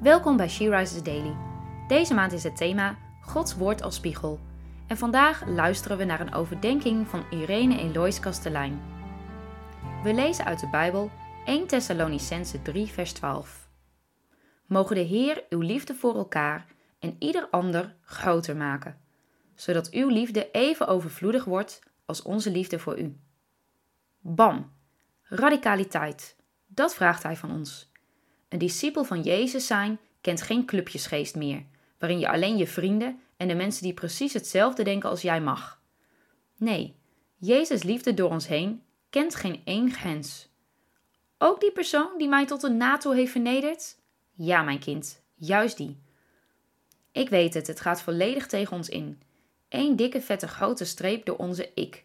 Welkom bij She Rises Daily. Deze maand is het thema Gods Woord als Spiegel. En vandaag luisteren we naar een overdenking van Irene Elois Kastelein. We lezen uit de Bijbel 1 Thessalonicense 3 vers 12. Mogen de Heer uw liefde voor elkaar en ieder ander groter maken, zodat uw liefde even overvloedig wordt als onze liefde voor u. Bam! Radicaliteit. Dat vraagt hij van ons. Een discipel van Jezus zijn kent geen clubjesgeest meer, waarin je alleen je vrienden en de mensen die precies hetzelfde denken als jij mag. Nee, Jezus' liefde door ons heen kent geen één grens. Ook die persoon die mij tot een NATO heeft vernederd? Ja, mijn kind, juist die. Ik weet het, het gaat volledig tegen ons in. Eén dikke vette grote streep door onze ik.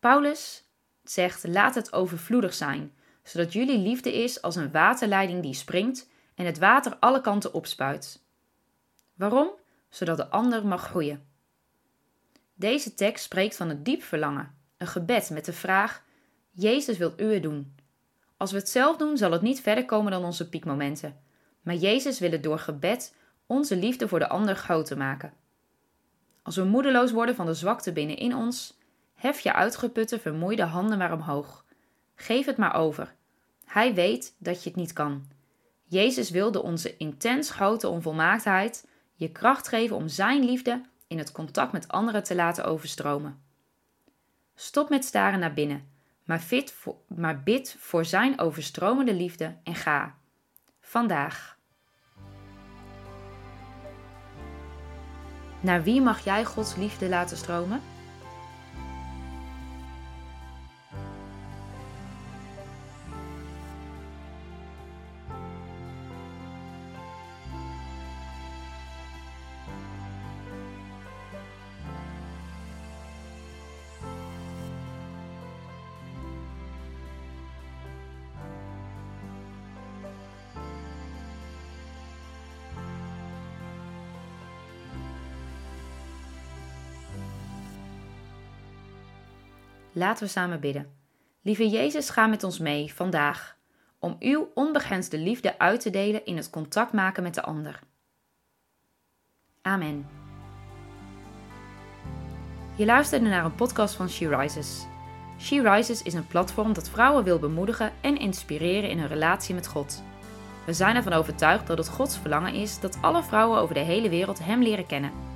Paulus zegt: laat het overvloedig zijn, zodat jullie liefde is als een waterleiding die springt en het water alle kanten opspuit. Waarom? Zodat de ander mag groeien. Deze tekst spreekt van een diep verlangen, een gebed met de vraag: Jezus wilt u het doen? Als we het zelf doen, zal het niet verder komen dan onze piekmomenten. Maar Jezus wil het door gebed onze liefde voor de ander groter maken. Als we moedeloos worden van de zwakte binnenin ons, hef je uitgeputte, vermoeide handen maar omhoog. Geef het maar over. Hij weet dat je het niet kan. Jezus wilde onze intens grote onvolmaaktheid je kracht geven om Zijn liefde in het contact met anderen te laten overstromen. Stop met staren naar binnen, maar, maar bid voor Zijn overstromende liefde en ga. Vandaag. Naar wie mag jij Gods liefde laten stromen? Laten we samen bidden. Lieve Jezus, ga met ons mee vandaag om uw onbegrensde liefde uit te delen in het contact maken met de ander. Amen. Je luisterde naar een podcast van She Rises. She Rises is een platform dat vrouwen wil bemoedigen en inspireren in hun relatie met God. We zijn ervan overtuigd dat het Gods verlangen is dat alle vrouwen over de hele wereld Hem leren kennen.